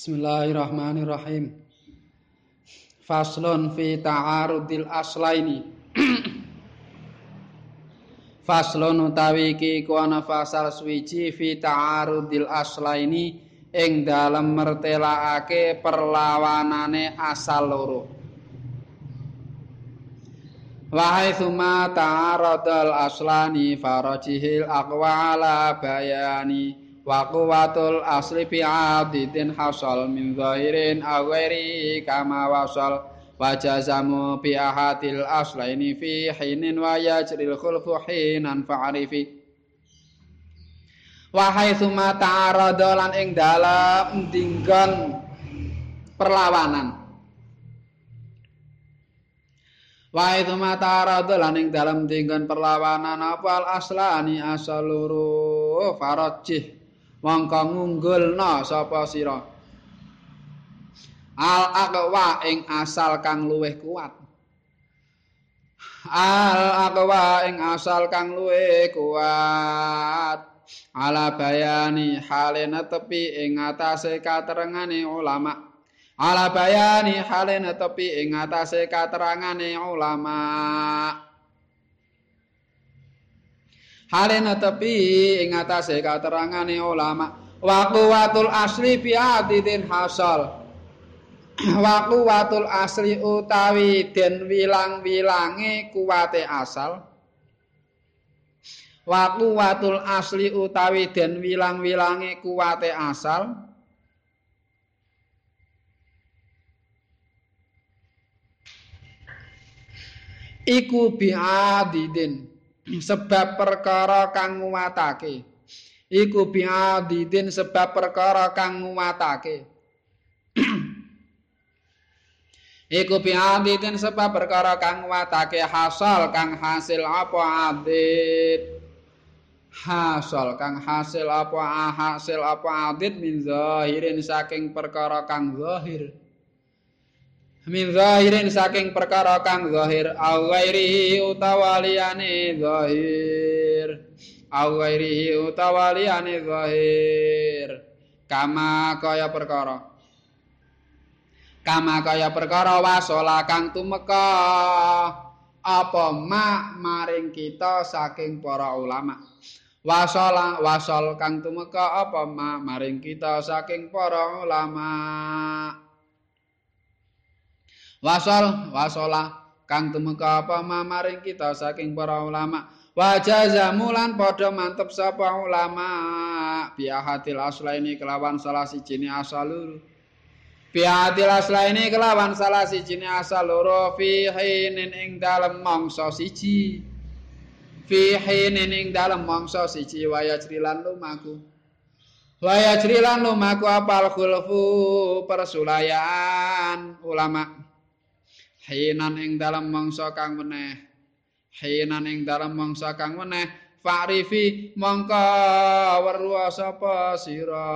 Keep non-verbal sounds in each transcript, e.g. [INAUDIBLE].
Bismillahirrahmanirrahim. Faslun fi ta'arudil aslaini. [CLEARS THROAT] Faslun utawi iki ku ana fasal swiji fi ta'arudil aslaini ing dalem mertelakake perlawanane asal loro. Wahai suma ta'aradal aslani farajihil aqwa ala bayani. Wa quwwatul asli fi adidin hasal min zahirin awairi kama wasal. Wa jazamu bi ahadil aslaini fi hinin wa yajril khulfu hinan fa'arifi. Wahai suma ta'arada lan ing dalem dinggon perlawanan. Wahai suma ta'arada lan ing dalem dinggon perlawanan apa al aslani asal loro farajih mongko ngunggulna sapa sira? Al aqwa ing asal kang luwih kuat. Al aqwa ing asal kang luwih kuat. Ala bayani halena tepi ing atase katerangane ulama. Ala bayani halena tepi ing atase katerangane ulama halena tepi ing atase katerangane ulama. Waqwatul asli fi adidin hasal. [CLEARS THROAT] Waqwatul asli utawi den wilang-wilange kuwate asal. Waqwatul asli utawi den wilang-wilange kuwate asal. Iku biadidin sebab perkara kang nguwatake. Iku biadidin sebab perkara kang nguwatake. [CLEARS THROAT] Iku biadidin sebab perkara kang nguwatake. Hasal kang hasil apa adit hasal kang hasil apa hasil apa adit min zahirin saking perkara kang zahir min zahirin saking perkara kang zahir au ghairihi utawa liyane zahir. Au ghairihi utawa liyane zahir. Kama kaya perkara. Kama kaya perkara wasola kang tumeka. Apa mak maring kita saking para ulama? Wasola wasol kang tumeka apa mak maring kita saking para ulama wasol wasola. Kang tumeka apa mamaring kita saking para ulama. Wajah mulan padha mantep sapa ulama. Biahatil aslaini kelawan salah siji asal biahatil aslaini kelawan salah siji asal loro. Fi hinin ing dalem mangsa siji. Fi hinin ing dalem mangsa siji. Waya crilan lumaku. Waya crilan lumaku apal khulfu persulayan ulama hinan ing dalam mangsa kang meneh hinan ing dalam mangsa kang meneh fa'rifi mongko weruh sapa sira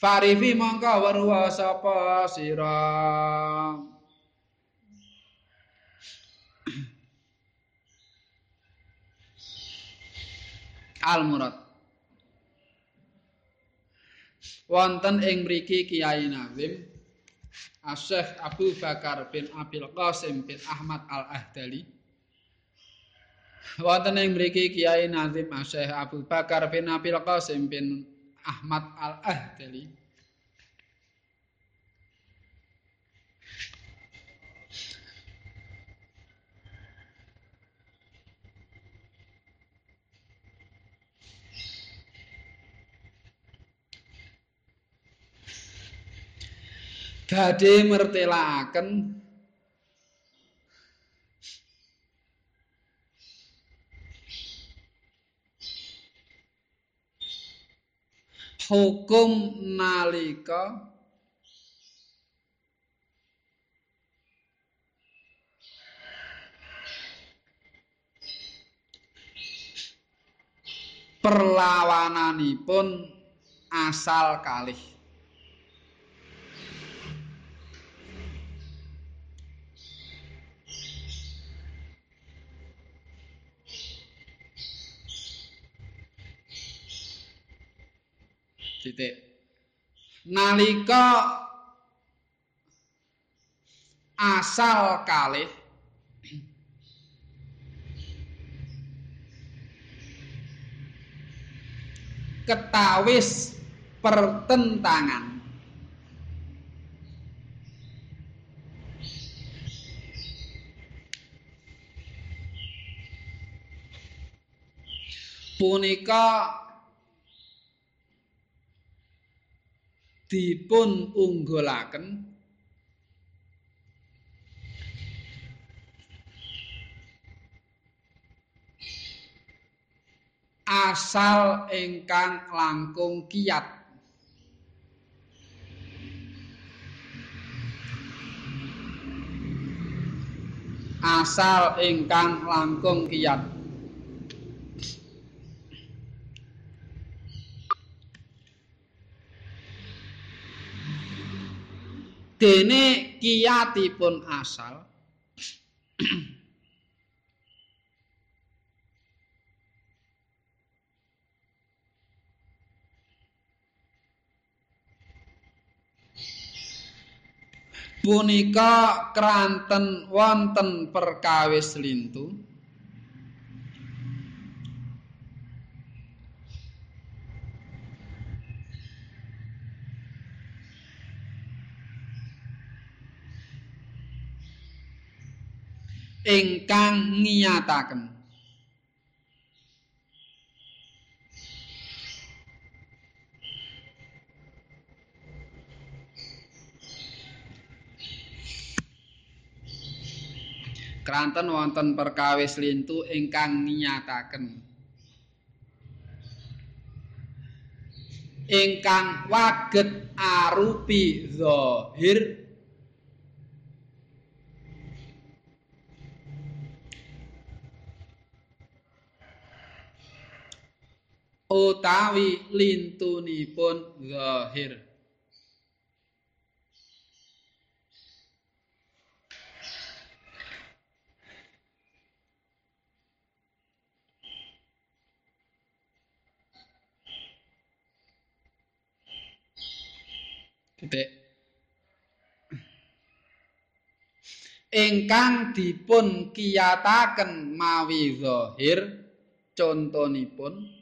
fa'rifi mongko weruh sapa sira al murad wonten ing mriki Kiai Nazim Asyikh Abu Bakar bin Abil Qasim bin Ahmad Al-Ahdali. Wonten ing mriki Kiai Nazim Asyikh Abu Bakar bin Abil Qasim bin Ahmad Al-Ahdali badhe mertelaken. Hukum nalika perlawananipun asal kalih titik nalika asal kalih ketawis pertentangan. Punika dipun unggulaken. Asal ingkang langkung kiat. Asal ingkang langkung kiat dene kiyatipun asal. Punika kranten wonten perkawis lintu ingkang ngiyataken. Kranten wonten perkawis lintu ingkang nyataken ingkang waget arupi zahir utawi lintunipun zahir. Titik. Ingkang dipun kiyataken mawi zahir contonipun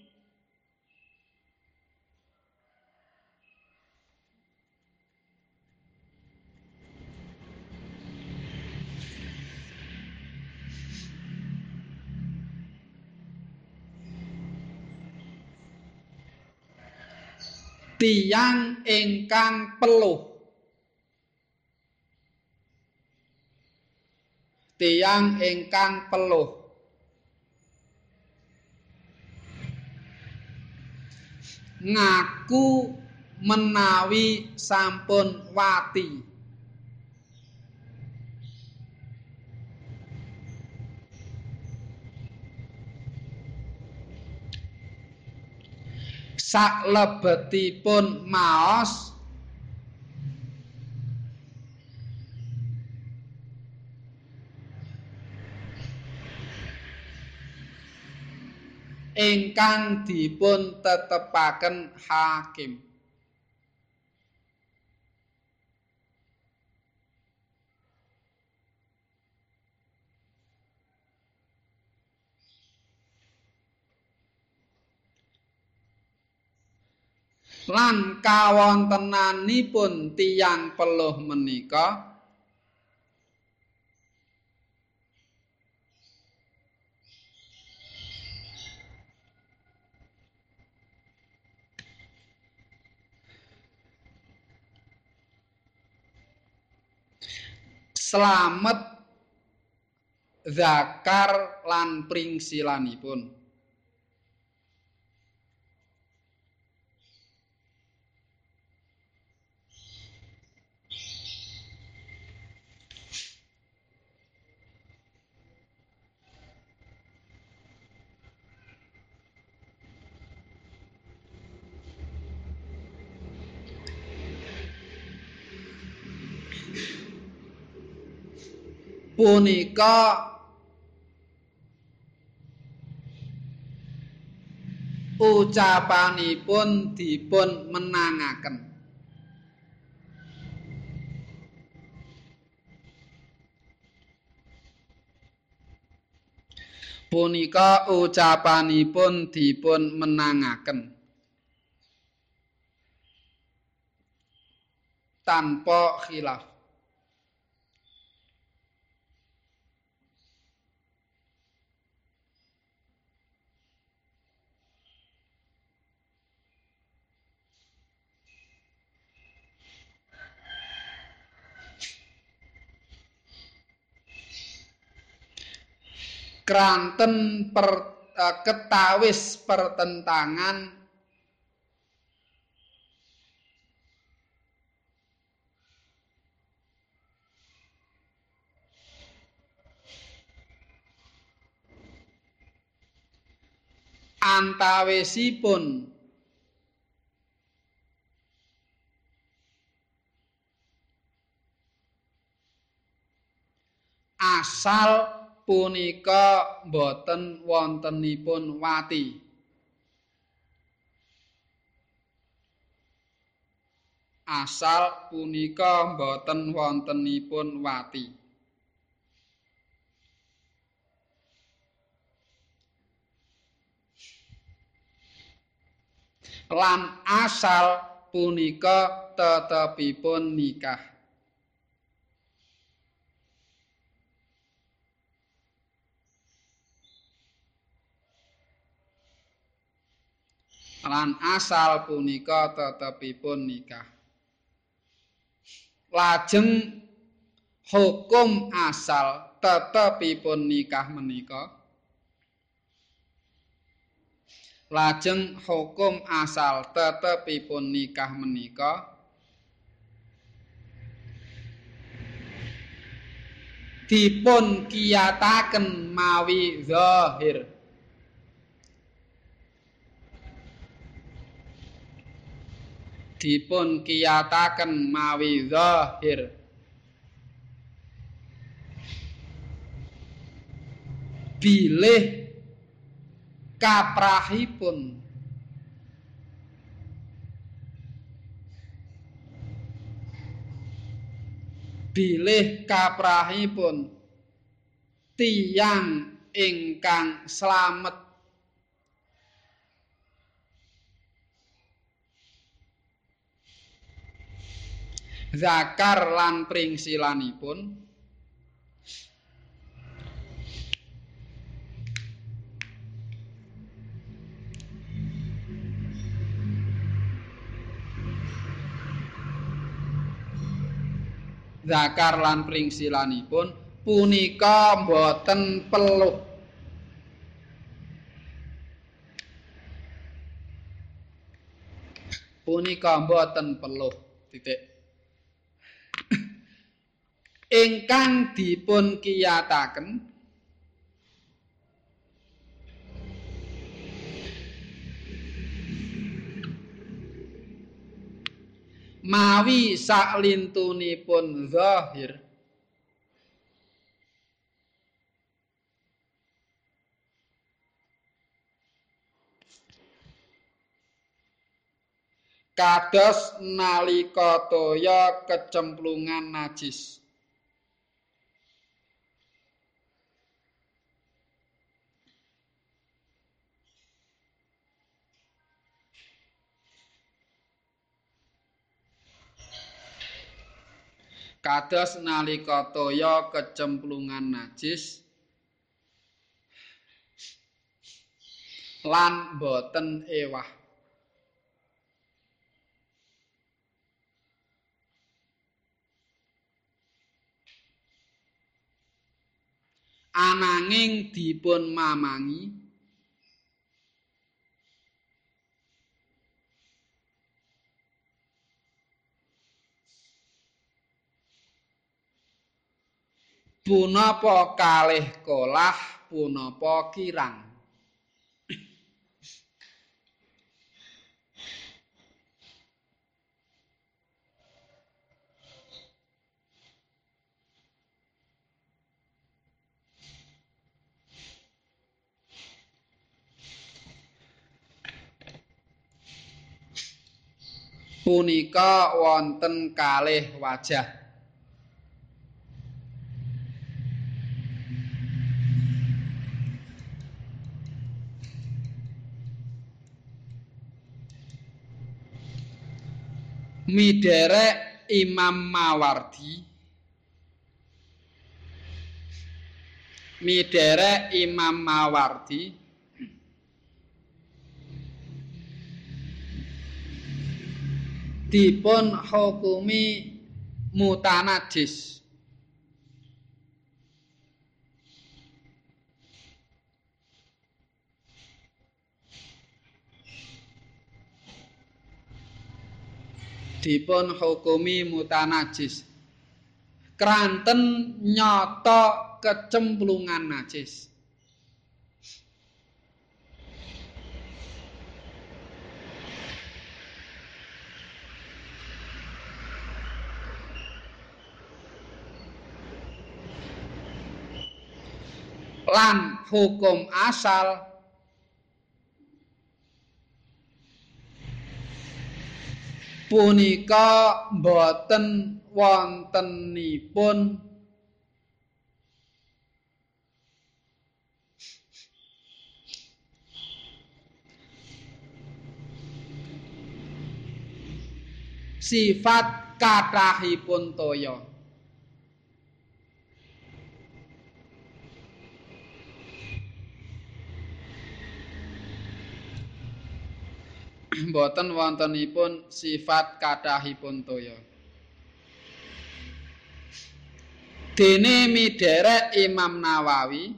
tiyang ingkang peluh. Tiyang ingkang peluh. Ngaku menawi sampun wati saklebetipun maos. Ingkang dipun tetepaken hakim lan kawontenanipun tiyang peluh menika Slamet zakar lan pringsilanipun punika ucapanipun dipun menangaken. Punika ucapanipun dipun menangaken. Tanpa khilaf. Kranten per, uh, ketawis pertentangan. Antawisipun. Asal punika boten wontenipun wati. Asal punika boten wontenipun wati. Lan asal punika tetepipun nikah lan asal punika tetepipun nikah. Lajeng hukum asal tetepipun nikah menika Lajeng hukum asal tetepipun nikah menika dipun kiyataken mawi zahir dipun kiyataken mawi zahir. Bilih kaprahipun? Bilih kaprahipun? Tiyang ingkang slamet zakar lan pringsilanipun zakar lan pringsilanipun punika boten peluh. Punika boten peluh titik ingkang dipun kiyataken mawi saklintunipun zahir. Kados nalika toya kecemplungan najis kados nalika toya kecemplungan najis lan boten ewah. Ananging dipun mamangi punapa kalih kolah punapa kirang? Punika wonten kalih wajah miderek Imam Mawardi. Miderek Imam Mawardi. Dipun hukumi mutanajis dipun hukumi mutanajis. Kranten nyata kecemplungan najis. Lan hukum asal punika boten wontenipun sifat kathahipun toya [CLEARS THROAT] boten wontenipun sifat kathahipun toya. Dene miderek Imam Nawawi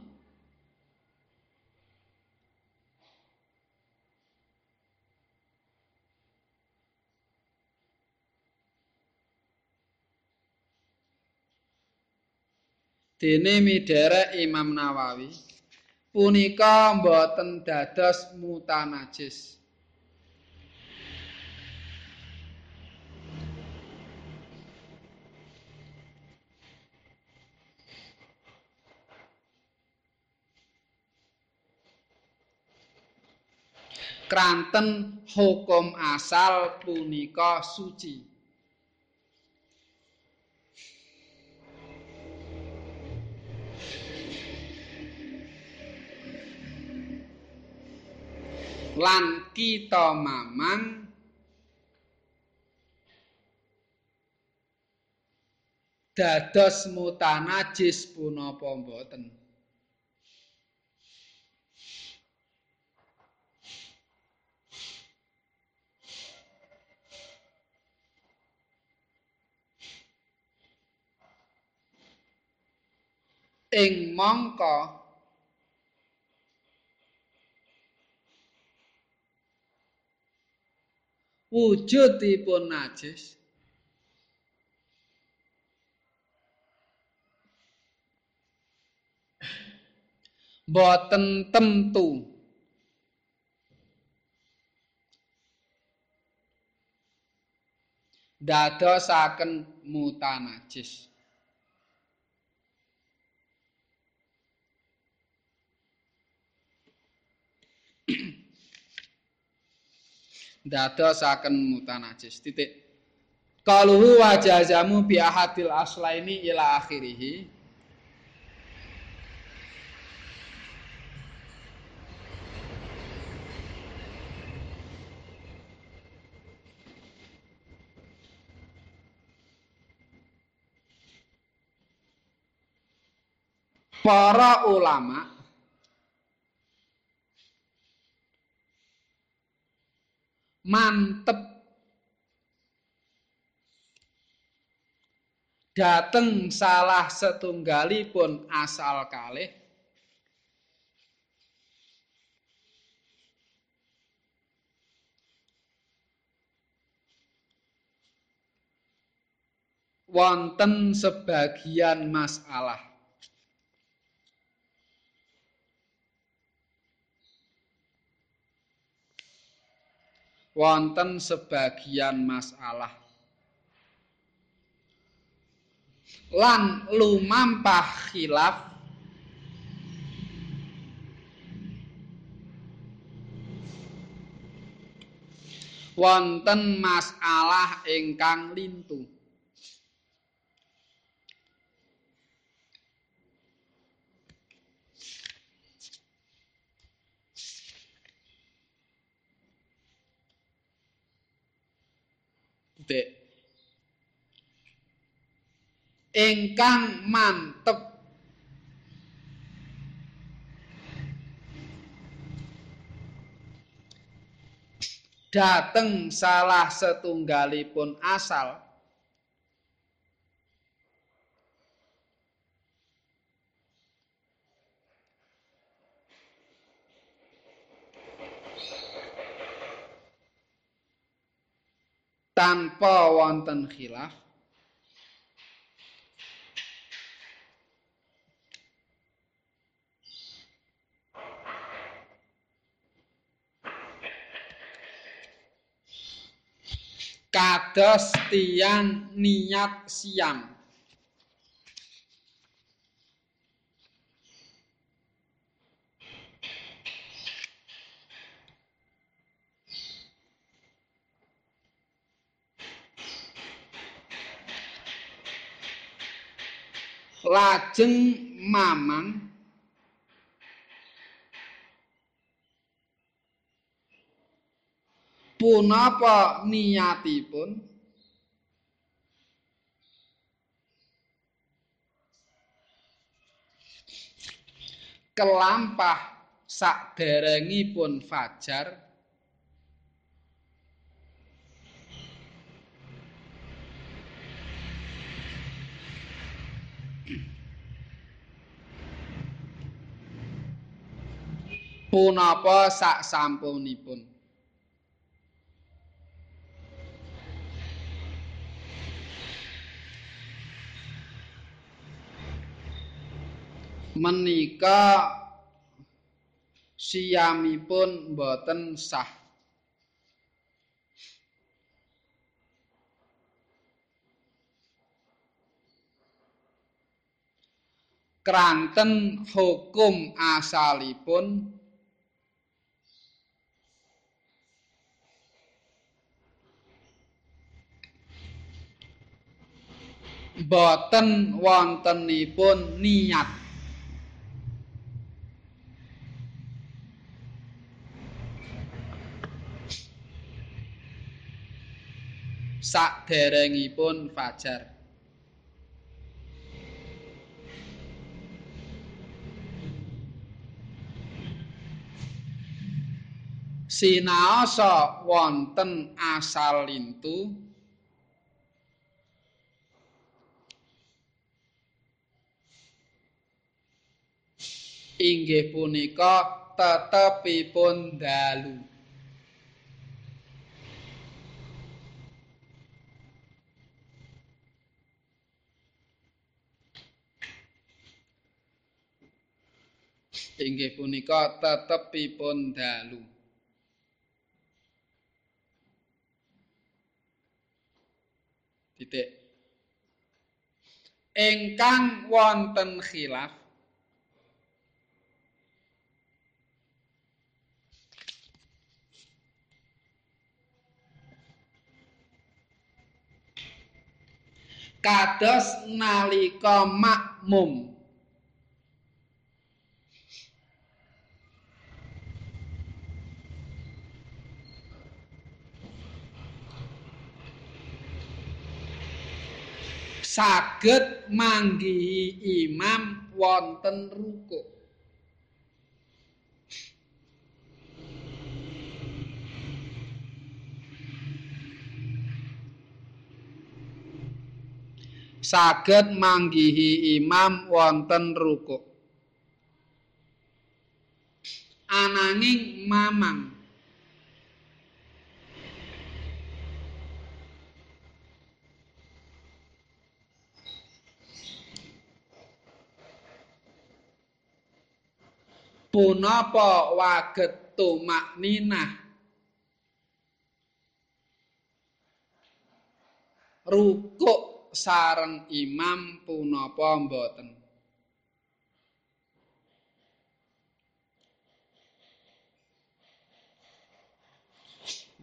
Dene miderek Imam Nawawi punika boten dados mutanajis. Kranten hukum asal punika suci. Lan kita mamang dados mutanajis punapa mboten. Ing mangka wujudipun najis boten temtu dadosaken mutanajis dadosaken mutanajis titik. Kaluhu wajazamu bi ahadil aslaini ila akhirih Para ulama mantep. Dateng salah setunggalipun asal kalih. Wonten sebagian masalah wonten sebagian masalah. Lan lumampah khilaf. Wonten masalah ingkang lintu Dek. Engkang mantep. Dateng salah setunggalipun asal. Tanpa wonten khilaf. Kados tiyang niat siam lajeng mamang punapa niatipun kelampah saderengipun fajar punapa sak sampunipun menika siyamipun boten sah. Kranten hukum asalipun boten wontenipun niat saderengipun fajar. Sinaosa wonten asal lintu inggih punika tetepipun dalu. inggih punika tetepipun dalu. Titik. Ingkang wonten khilaf kados nalika makmum. Saged manggihi imam wonten rukuk saged manggihi imam wonten rukuk. Ananging mamang. Punapa waget tumak ninah? Rukuk sareng imam punapa mboten?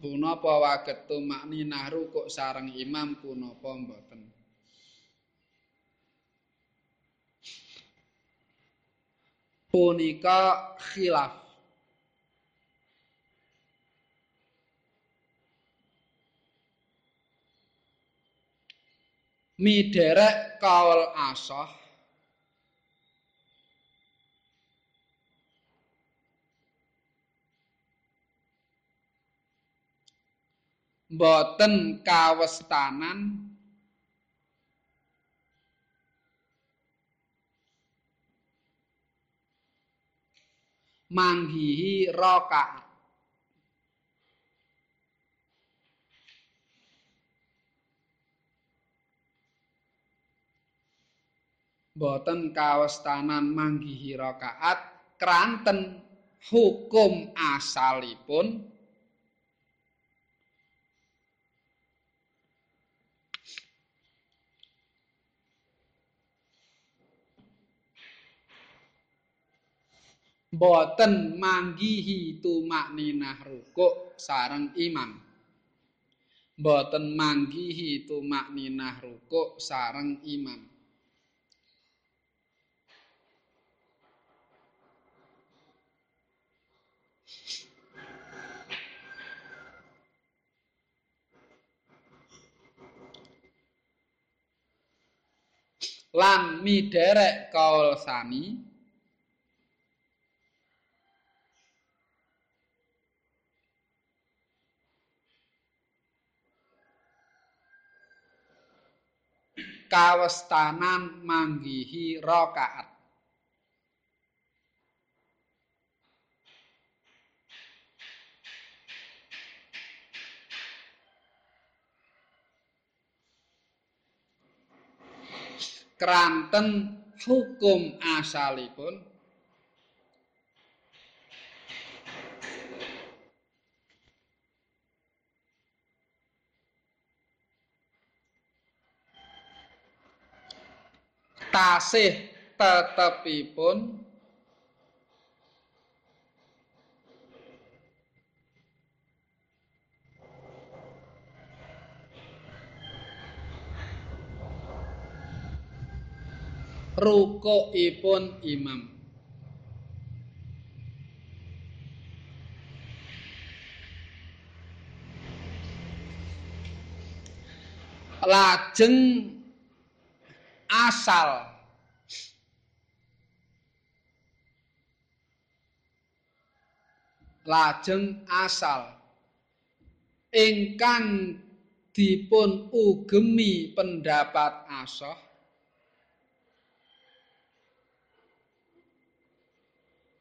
Punapa waget tumak ninah rukuk sareng imam punapa mboten? Punika khilaf miderek kaul asoh boten kawestanan. Manggihi rakaat boten kawestanan manggihi rakaat kranten hukum asalipun. Boten manggihi tumakninah rukuk sareng imam. Boten manggihi tumakninah rukuk sareng imam lan miderek kaul sami? Kawestanan manggihi rakaat kranten hukum asalipun. Tasih tetepipun rukukipun imam. Lajeng asal. Lajeng asal. Ingkang dipun ugemi pendapat asoh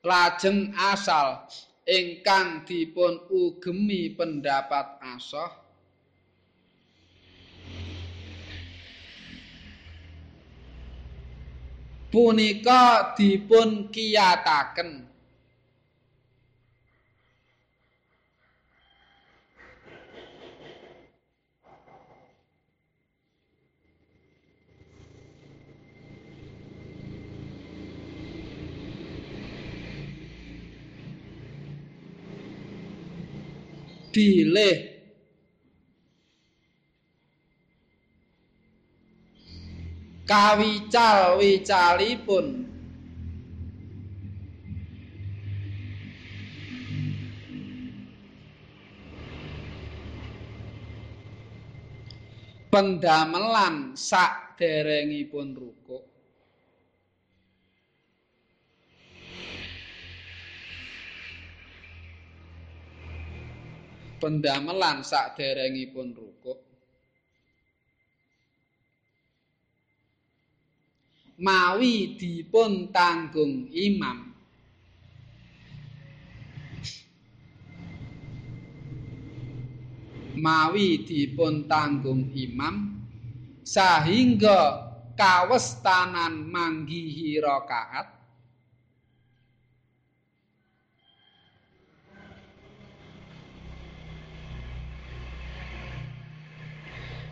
lajeng asal ingkang dipun ugemi pendapat asoh punika dipun kiyataken bilih kawical-wicalipun. Pendamelan saderengipun rukuk pendamelan saderengipun rukuk mawi dipun tanggung imam. Mawi dipun tanggung imam sahingga kawestanan manggihi rakaat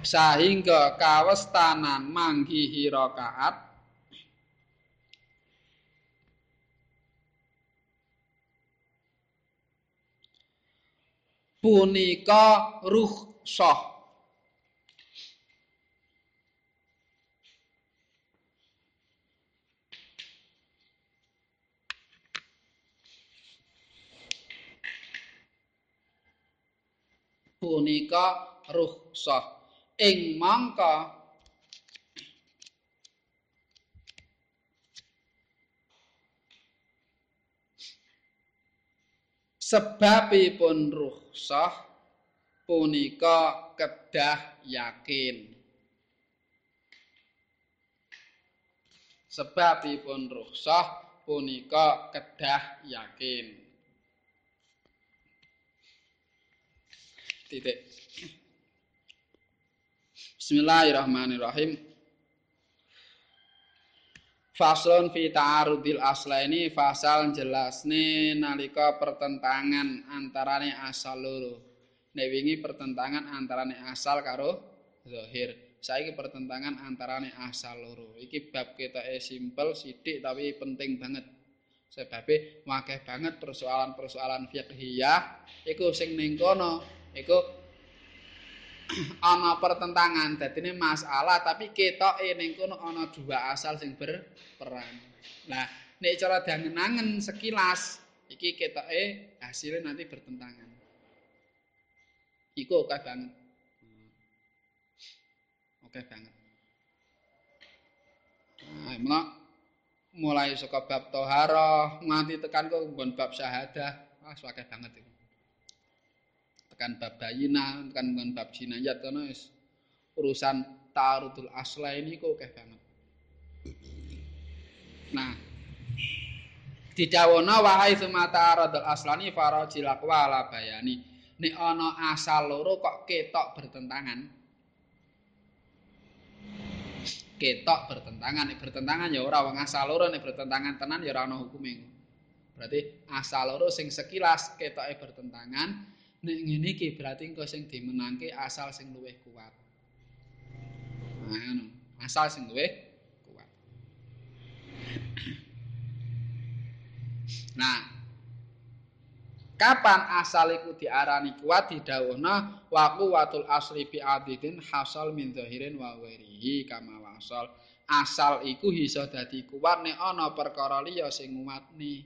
sahingga kawestanan manggihi rakaat punika rukhsah punika rukhsah ing mangka sebabipun rukhsah punika kedah yakin. Sebabipun rukhsah punika kedah yakin. Titik. Bismillahirrahmanirrahim Faslun fi ta'arudil aslaini fasal jelasne nalika pertentangan antarane asal loro. Nek wingi pertentangan antarane asal karo zahir. Saiki pertentangan antarane asal loro. Iki bab ketoke simpel sithik tapi penting banget. Sebabe wakeh banget persoalan-persoalan fiqhiyah iku sing ning kono iku [CLEARS THROAT] ana pertentangan dadine masalah tapi ketoke ning kono ana dua asal sing berperan. Nah, nek cara dangenangen sekilas iki ketoke hasilnya nanti bertentangan. Iku oke banget. Oke banget. Nah, mulai saka bab toharoh nganti tekan kok bab syahadah. Wah, oke banget itu. Tekan bab bayina, tekan bab jinayat kono wis urusan ta'arudul asla ini kok akeh banget. Nah, didawono wahai sumata aradul aslani farajil aqwa ala bayani. Nek ana asal loro kok ketok bertentangan. Ketok bertentangan, nek bertentangan ya ora wong asal loro nek bertentangan tenan ya ora ana hukume. Berarti asal loro sing sekilas ketoke bertentangan, nek ngene iki berarti engko sing dimenangke asal sing luwih kuat. Ngono. Asal sing luwih kuat. [CLEARS THROAT] Nah, kapan asal iku diarani kuat didhawuhna waqu watul asli bi adidin hasal min zahirin wa ghairihi kama wasal. Asal iku iso dadi kuat nek ana perkara liya sing nguatne.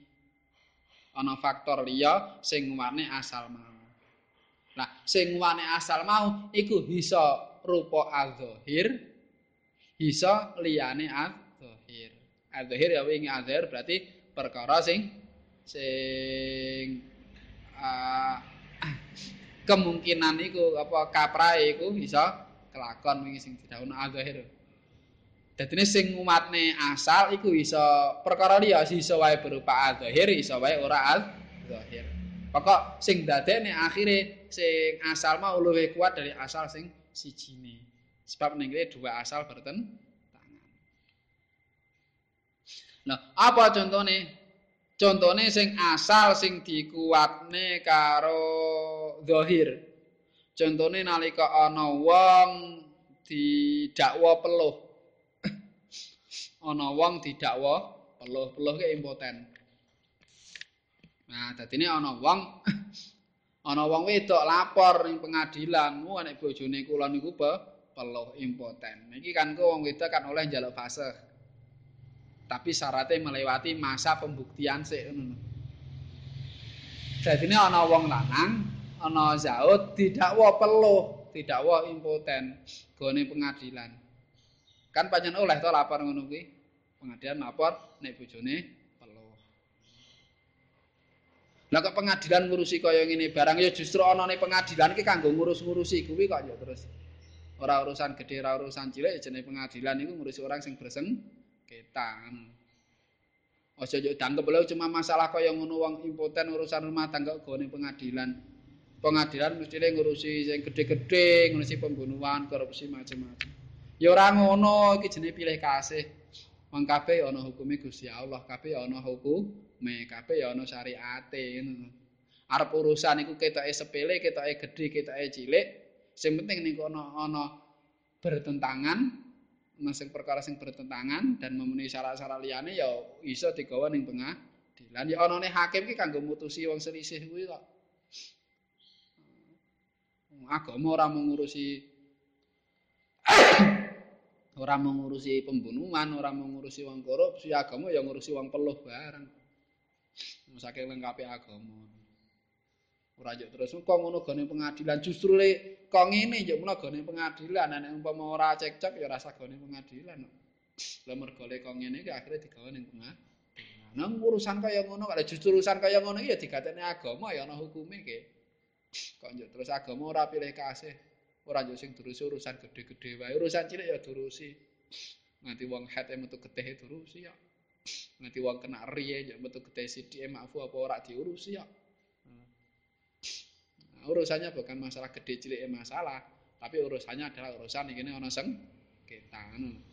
Ana faktor liya sing nguatne asal mau. Sing wane asal mau iku bisa rupa adzahir, bisa liyane adzahir. Adzahir ya wingi adzahir berarti perkara sing sing uh, kemungkinan iku apa kaprae iku bisa kelakon wingi sing didhawuhna adzahir. Dadine sing umatne asal iku bisa perkara liya bisa wae berupa adzahir, bisa wae ora adzahir. Pokok sing dadekne akhire sing asal mau luwih kuat dari asal sing sijine. Sebab ning dua asal bertentangan. Nah, apa contone? Contone sing asal sing dikuatne karo zahir. Contone nalika ana wong didakwa peluh. [COUGHS] ana wong didakwa peluh, peluh ke impoten. Nah, dadi ana wong [LAUGHS] ana wong wedok lapor ning pengadilan, mu nek bojone kula niku peluh impoten. Iki kan ku wong wedok kan oleh njaluk fase. Tapi syaratnya melewati masa pembuktian sik ngono. Dadi ana wong lanang, ana zaud didakwa peluh, didakwa impoten gone pengadilan. Kan pancen oleh to lapor ngono kuwi. Pengadilan lapor nek bojone Lah kok pengadilan ngurusi kaya ngene barang ya justru ana ning pengadilan iki kanggo ngurus-ngurusi kuwi kok ya terus. Ora urusan gedhe, ora urusan cilik jenenge pengadilan iku ngurusi orang sing berseng ketan. Aja yo dangkep lho cuma masalah kaya ngono wong impoten urusan rumah tangga gone pengadilan. Pengadilan mesti ngurusi sing gedhe-gedhe, ngurusi pembunuhan, korupsi macam-macam. Ya ora ngono iki jenenge pilih kasih. Wong kabeh ana hukume Gusti Allah, kabeh ana hukum me kabeh ya ana syariate. Arep urusan iku ketoke sepele, ketoke gedhe, ketoke cilik, sing penting niku ana ana bertentangan, ana sing perkara sing bertentangan dan memenuhi syarat-syarat liyane ya iso digawa ning pengadilan. Ya anane hakim ki kanggo mutusi wong selisih kuwi kok. Agama ora mengurusi ora mengurusi pembunuhan, ora mengurusi wong korupsi, agama ya ngurusi wong peluh barang. saking lengkapi agama. Ora yo terus kok ngono gone pengadilan justru le kok ngene yo mulo gone pengadilan nek umpama ora cekcok ya rasa gone pengadilan. Lah mergo le kok ngene iki akhire digawe ning pengadilan. Nang urusan kaya ngono kalau justru urusan kaya ngono ya digatene agama ya ana hukume ke. Kok terus agama ora pilih kasih. Ora njok sing durusi urusan gede-gede wae. Urusan cilik ya durusi. Nganti wong hate metu getih durusi ya. Nganti wong kena riye njok metu getih sithik maafu apa ora diurusi ya. Nah, urusannya bukan masalah gede cilik masalah, tapi urusannya adalah urusan ini ana sengketa ngono.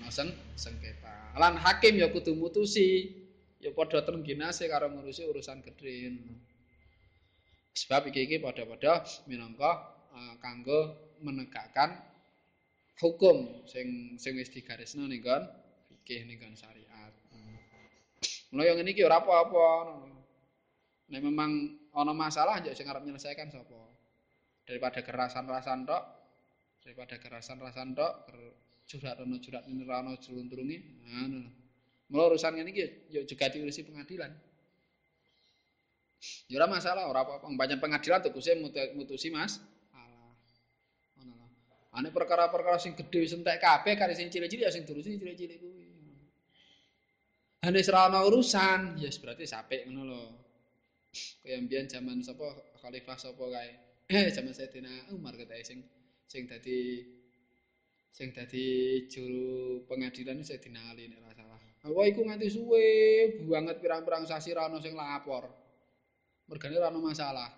ana seng sengketa. Lan hakim ya kudu mutusi, ya padha tengginase karo ngurusi urusan gedhe. Sebab iki iki padha-padha minangka uh, kanggo menegakkan hukum sing sing wis digarisno ning kon fikih ning kon syariat. Mulai yang ini ora apa-apa. Nek memang ana masalah ya sing arep nyelesaikan sapa? Daripada kerasan-rasan tok, daripada kerasan-rasan tok, curhat ana curhat ini ra ana jluntrunge ngono mula urusan ngene iki ya juga diurusi pengadilan ya masalah ora apa-apa. Banyak pengadilan kuse mutusi Mas. Ane perkara-perkara sing gedhe wis entek kabeh kare sing cilik-cilik ya sing durusi cilik-cilik kuwi. Ane ora ana urusan ya berarti sapek ngono lho. Kaya mbiyen zaman sapa khalifah sapa kae? Eh zaman Sayyidina Umar kata sing sing dadi sing dadi juru pengadilan saya dinali nek ora salah. Apa iku nganti suwe banget pirang-pirang sasi ra ono sing lapor. Mergane ora masalah.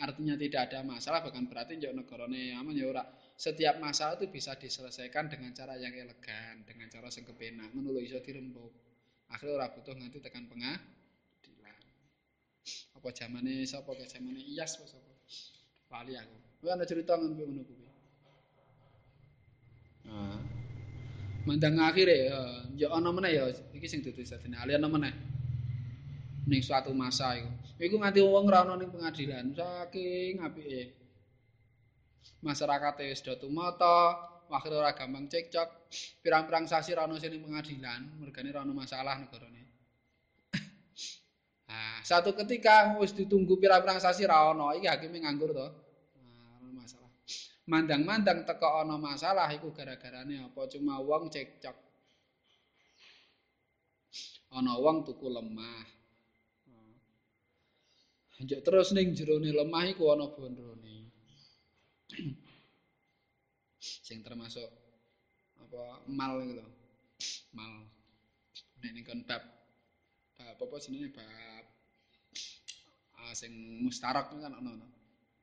Artinya tidak ada masalah bahkan berarti njok negarane aman ya ora. Setiap masalah itu bisa diselesaikan dengan cara yang elegan, dengan cara sing kepenak. Ngono lho iso dirembuk. Akhirnya ora butuh nganti tekan pengadilan. Apa zamane sapa ke zamane Iyas apa sapa? Lali aku. Kuwi ana cerita ngono kuwi. Mandang akhir ya, ya ana meneh ya iki sing dudu sadene ali ana meneh. Ning suatu masa iku. Iku nganti wong ora ana ning pengadilan saking apike. Masyarakat wis do tumata, akhire ora gampang cekcok. Pirang-pirang sasi ora ana sing pengadilan, mergane ora ana masalah negarane. Nah, [COUGHS] satu ketika wis ditunggu pirang-pirang sasi ra ana, iki hakime nganggur to. mandang-mandang teko ana masalah iku gara-garane apa cuma wong cekcok ana wong tuku lemah Njok terus ning jerone lemah iku ana bondrone. [CLEARS THROAT] Sing termasuk apa mal lho. Mal. Nek ning kon bab bab apa jenenge bab ah sing mustarak kan ana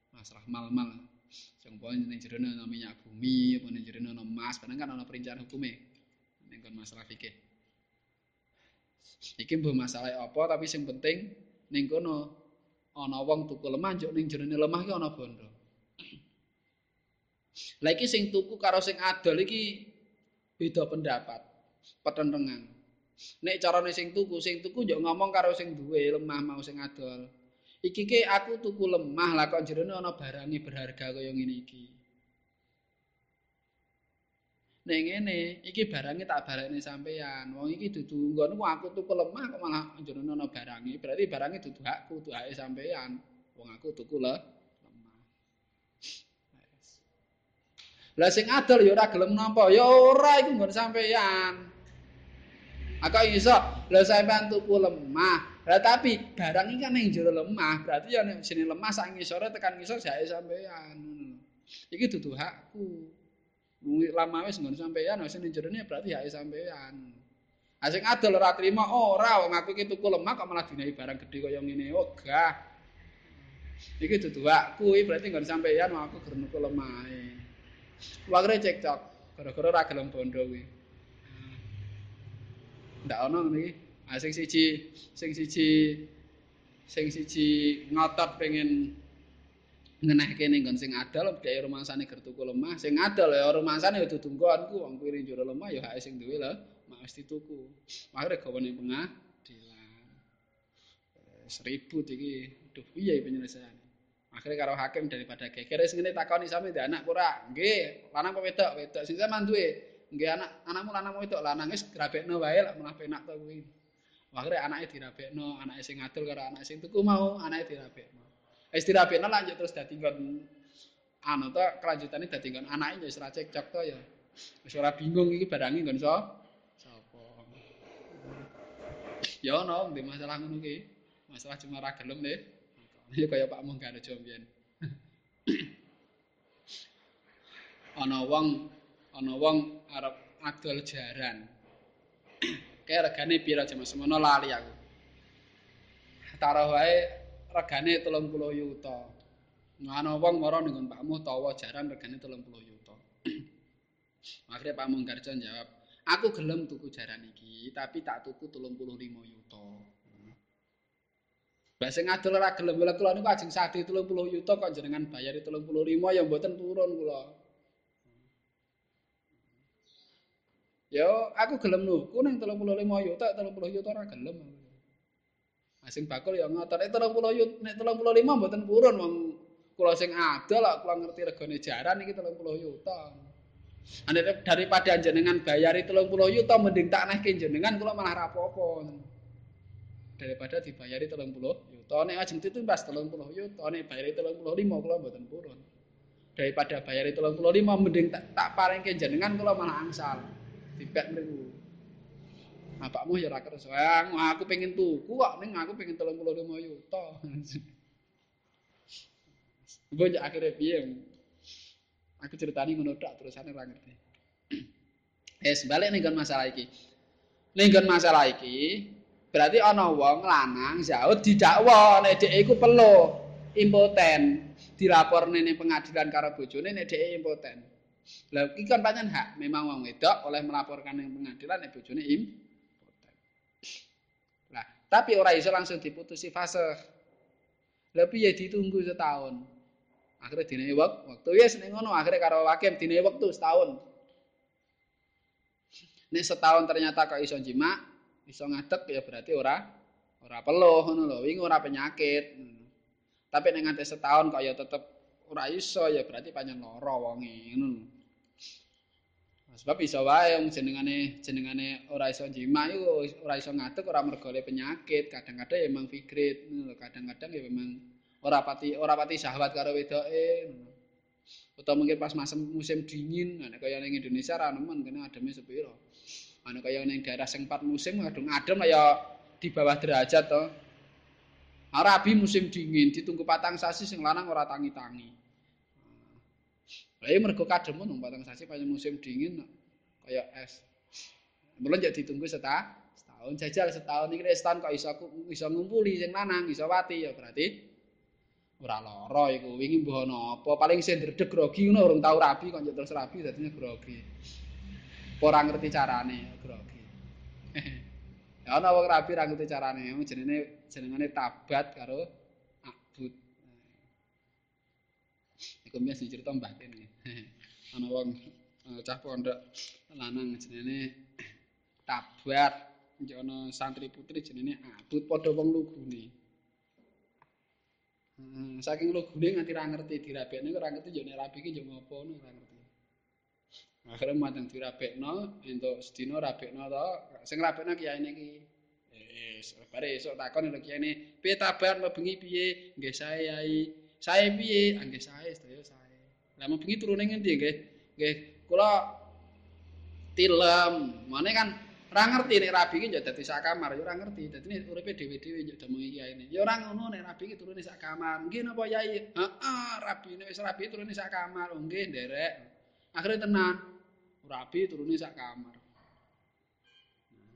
masalah mal-mal. Sing poin ning jero ana minyak bumi, apa ning jero ana emas, padahal kan ana perincian hukume. Ning kon masalah fikih. Iki mbok masalah apa tapi sing penting ning kono ana wong tuku lemah njuk ning jero lemah ki ana bondo. [CLEARS THROAT] Lah iki sing tuku karo sing adol iki beda pendapat, petentengan. Nek carane sing tuku, sing tuku njuk ngomong karo sing duwe lemah mau sing adol. iki ke aku tuku lemah lah kok jerone ana barange berharga kaya ngene iki. Ning ngene, iki barange tak barekne sampean. Wong iki dudu ngono aku tuku lemah kok malah jerone ana barange. Berarti barange dudu hakku, dudu hake sampean. Wong aku tuku le lemah. Lah sing adol ya ora gelem nampa, ya ora iku nggon sampean. Aku iso, lha sampean tuku lemah, Lah tapi barang iki kan ning jero lemah, berarti ya nek lemah sak ngisore tekan ngisor jake sampean ngono. Iki dudu hakku. Wong lama wis ngono sampean wis ning jero berarti hake sampean. Asing adol ora trima ora wong aku iki tuku lemah kok malah dinai barang gedhe kaya ngene. Ogah. Iki dudu hakku, berarti ngono sampean wong aku gerno tuku lemah. Wagre cekcok gara-gara ora gelem bondo kuwi. Ndak ono ngene iki. Ah sing siji sing siji sing siji ngotot pengen ngenehke ning nggon sing adol dhek rumasane ger tuku lemah. Sing adol ya rumasane ya dudu nggonku wong kuwi njero lemah ya hak sing duwe lho mak mesti tuku akhire gawane pengadilan. Seribu iki. Duh piye penyelesaian? Akhirnya karo hakim daripada geger wis ngene takoni sami ndek anak ora. Nggih lanang apa wedok? Wedok. Sing sampean duwe? Nggih anak anakmu lanang wedok? Lanang wis grabekno wae lak malah penak to kuwi. Akhirnya anaknya dirabekno, anaknya sing ngadul karo anak sing tuku mau, anaknya dirabekno. Wis dirapikno lanjut terus dadi kon anu to kelanjutane dadi tinggal anake ya ora cekcok to ya. Wis bingung ini barangi kon so siapa? Ya ono di masalah ngono ki. Masalah cuma ra gelem le. Ya kaya Pak Mung Ganojo mbiyen. [COUGHS] ana wong ana wong arep adol jaran. Kayak regane pira jam semono lali aku. Taruh wae regane 30 yuta. Ana wong mara ning Pakmu tawa jaran regane 30 yuta. [CLEARS THROAT] Akhirnya Pak Munggarjo jawab, aku gelem tuku jaran iki, tapi tak tuku 35 yuta. Mbak sing adol ora gelem kula kula niku ajeng sadi 30 yuta kok jenengan bayari 35 ya mboten turun kula. Yo, aku gelem nuku ning 35 yuta, 30 yuta ora gelem. Asing bakul ya ngotot, nek 30 yuta, nek 35 mboten purun wong kula sing adol kok kula ngerti regane jaran iki 30 yuta. Ane daripada jenengan bayari 30 yuta mending tak nehke jenengan kula malah rapopo. Daripada dibayari 30 yuta nek ajeng itu pas 30 yuta nek bayari 35 kula mboten purun. Daripada bayari 35 mending tak, tak paringke jenengan kula malah angsal. Dibek mriku. Bapakmu ya ora kersa. Aku pengen tuku kok ning aku pengen 35 yuta. [LAUGHS] Mbok akhirnya piye? Aku ceritani ngono tok terusane ora ngerti. [CLEARS THROAT] Wes balik ning masalah iki. Ning masalah iki berarti ana wong lanang zaud didakwa nek dhek iku pelo impoten dilaporne ning pengadilan karo bojone nek dhek impoten. Lah iki kan pancen hak memang wong wedok oleh melaporkan ning pengadilan nek bojone impoten. Tapi ora iso langsung diputusi fase. Lah piye ditunggu setahun? akhirnya dine waktu. Ya seneng ngono akhirnya karo hakim dine waktu setahun. Ini setahun ternyata kok iso jima iso ngadek ya berarti ora ora peluh ngono lho. Wingi ora penyakit. Tapi nek nganti setahun kok ya tetep ora iso ya berarti panjang lara wonge ngono sebab iso wae wong jenengane jenengane ora iso jima iku ora iso ngadek ora mergo penyakit. Kadang-kadang ya memang figrit kadang-kadang ya memang ora pati ora pati syahwat karo wedoke utawa mungkin pas musim, musim dingin nek kaya ning Indonesia ra nemen kene ademe sepiro. Ana kaya ning daerah sing empat musim kadung adem kaya di bawah derajat to. Arabi musim dingin ditunggu patang sasi sing lanang ora tangi-tangi Iya mergo kadem nang patang sasi pas musim dingin kaya es. Mulane jadi ditunggu setahun, setahun jajal setahun iki setahun kok iso iso ngumpuli sing lanang iso wati ya berarti ora lara iku. Wingi mbah apa paling sing ndredeg grogi ngono urung tau rabi kok terus rabi dadinya grogi. Ora ngerti carane grogi. [LAUGHS] Ya ana wong rabi ora ngerti carane jenenge jenengane tabat karo iku mesti cerita mbah kene [LAUGHS] ana wong eh, cah pondok lanang jenenge tabat ana santri putri jenenge abud padha wong lugune Hmm, saking lu gune nganti ra ngerti dirabekne ora ngerti yo nek rabi ki yo ngopo ora ngerti. Akhire mateng dirabekno entuk sedina rabekno to, sing rabekno kiyaine iki. Wis, bare esuk takon lho kiyaine, piye tabar bengi piye? Nggih sae yai. Sae piye? Ah, nggih sae, sedaya sae. Lah bengi turune ngendi nggih? Nggih, kula tilem. Mane kan ora ngerti nek rabi iki yo dadi sak kamar, yo ora ngerti. Dadi nek uripe dhewe-dhewe yo demung iki ae. Yo ora ngono nek rabi iki turune sak kamar. Nggih napa yai? Heeh, rabi nek wis rabi turune sak kamar. Oh nggih, nderek. Akhire tenan. Rabi turune sak kamar.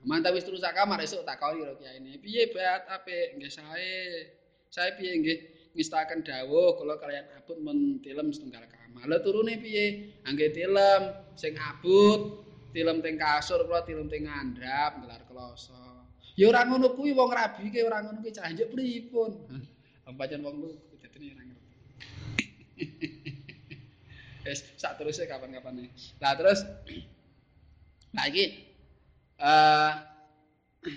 Mantap wis turu sak kamar esuk tak kali karo kiai ini. Piye bat apik? Nggih sae. Sae piye nggih ngistaken dawuh kula kalian abut men tilem setunggal kamar. Lah turune piye? Angge tilem sing abut tilem teng kasur kula tilem teng ngandhap gelar kloso. Ya ora ngono kuwi wong rabi ke ora ngono kuwi cah njuk pripun? [LAUGHS] Pancen wong lu dadi ora ngerti. [LAUGHS] Wis sak terusé kapan-kapan lah terus [CLEARS THROAT] nah iki uh, [CLEARS THROAT]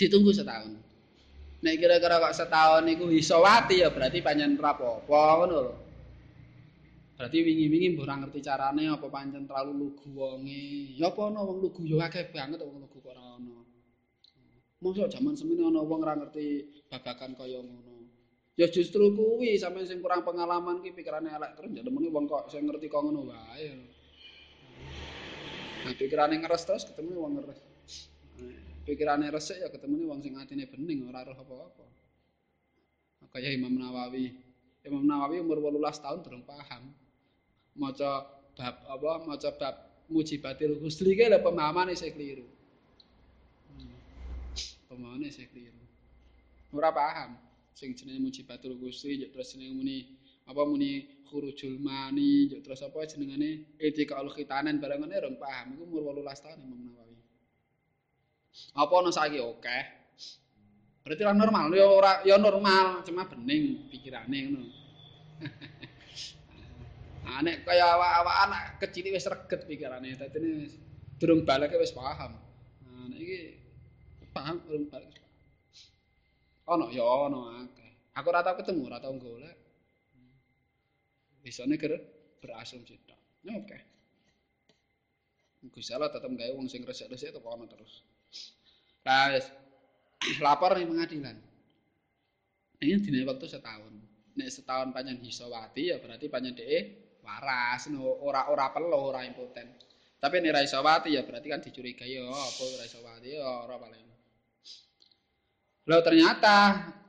ditunggu setahun nek kira-kira kok setahun iku iso wati ya berarti panjen rapopo ngono lho Berarti wingi-wingi mbok ora ngerti carane apa pancen terlalu lugu wonge. Ya apa ana wong lugu ya akeh banget wong lugu kok ora ana. Mosok jaman semene ana wong ora ngerti babagan kaya ngono. Ya justru kuwi sampeyan sing kurang pengalaman ki pikirane elek terus ya demene wong kok sing ngerti kok ngono wae. Nah, pikirane ngeres terus ketemu wong ngeres. Pikirane resik ya ketemune wong sing atine bening ora roh apa-apa. Kaya Imam Nawawi. Imam Nawawi umur 18 tahun durung paham. Maca bab apa maca bab mujibatil husli ke lho pemahamane sing keliru. Hmm. Pemahamane sing keliru. Ora paham sing jenenge mujibatul husli terus jenenge muni apa muni khurujul mani terus apa jenengane etika khitanan barang ngene rong paham iku umur 18 tahun Imam Nawawi. Apa ana saiki oke? Berarti lah normal, ya ora ya normal, cuma bening pikirane ngono. [LAUGHS] Ah nek kaya awak-awak anak kecil wis reget pikirane, dadi durung balik wis paham. Nah nek iki paham durung balik. Ono ya ono akeh. Aku ora tau ketemu, ora tau golek. Bisane ker berasumsi tok. Oke. Gusti Allah tetep gawe wong sing resik-resik itu ono terus. Nah, lapor ning pengadilan. Ini dine waktu setahun. Nek setahun panjang hisawati ya berarti panjang DE waras. No ora ora perlu ora impoten. Tapi nek ra iso wati ya berarti kan dicurigai ya apa ora iso wati ya ora paling. Lho ternyata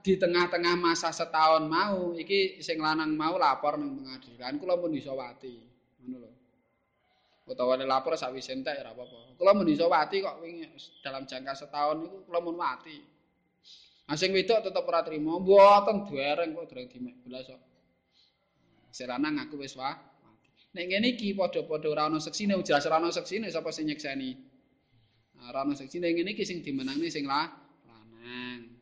di tengah-tengah masa setahun mau iki sing lanang mau lapor ning pengadilan kula pun iso wati. Ngono lho utawa lapor sawise entek ora apa-apa kula mun iso wati kok wingi dalam jangka setahun iku kula mun wati Nah, sing wedok tetep ora trimo, mboten dereng kok dereng dimek belas kok. Serana ngaku wis wah. Nek ngene iki padha-padha ora ana seksine, jelas ora ana seksine sapa sing nyekseni. Ora ana seksine ngene iki sing dimenangne sing lah lanang.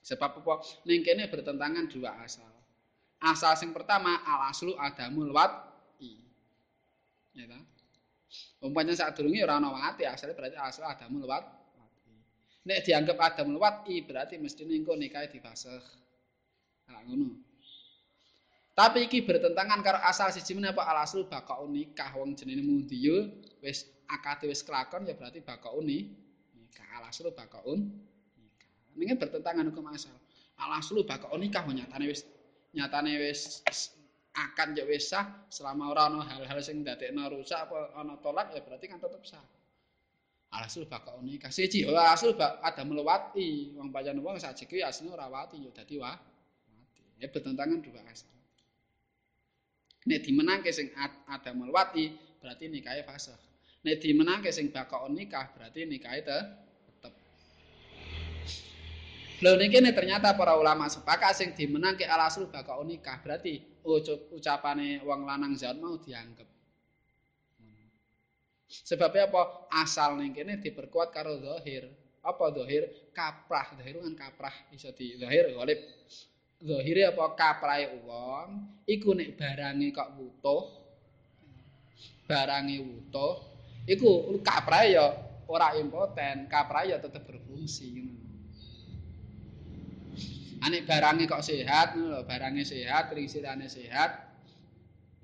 Sebab apa? Ning kene bertentangan dua asal. Asal sing pertama al aslu adamul wati. Ya ta? Umpamanya saat durungi ora ana wati, asale berarti asal adamul wati. Nek dianggap adamul wati berarti mesti engko nikah difasakh. Nah, ngono. Tapi iki bertentangan karo asal siji menapa al asal bakal nikah wong jenenge mundi yo wis akate wis kelakon ya berarti bakal uni nikah al asal bakal nikah. Ning bertentangan hukum asal. Al asal bakal nikah nyatane wis nyatane wis akan ya wis sah selama ora ana hal-hal sing ndadekno rusak apa ana tolak ya berarti kan tetep sah. Al asal bakal nikah siji al asal bak ada melewati wong pancen wong sajeke asline ora wati ya dadi wah. Ya bertentangan dua asal. Nek dimenangke sing Adam Wati berarti nikahe fasih. Nek dimenangke sing Bakaun nikah berarti tetep. Lho niki ternyata para ulama sepakat sing dimenangke alasul Bakaun nikah berarti ucapane wong lanang zat mau dianggap. Sebabnya apa? Asal ning kene diperkuat karo zahir. Apa zahir? Kaprah. Zahir kan kaprah iso di zahir golib. zahire apa kaprahe wong iku nek barange kok wutuh barange wutuh iku kaprahe ya ora impoten kaprahe ya tetep berfungsi ngono ane barange kok sehat lho barange sehat risirane sehat.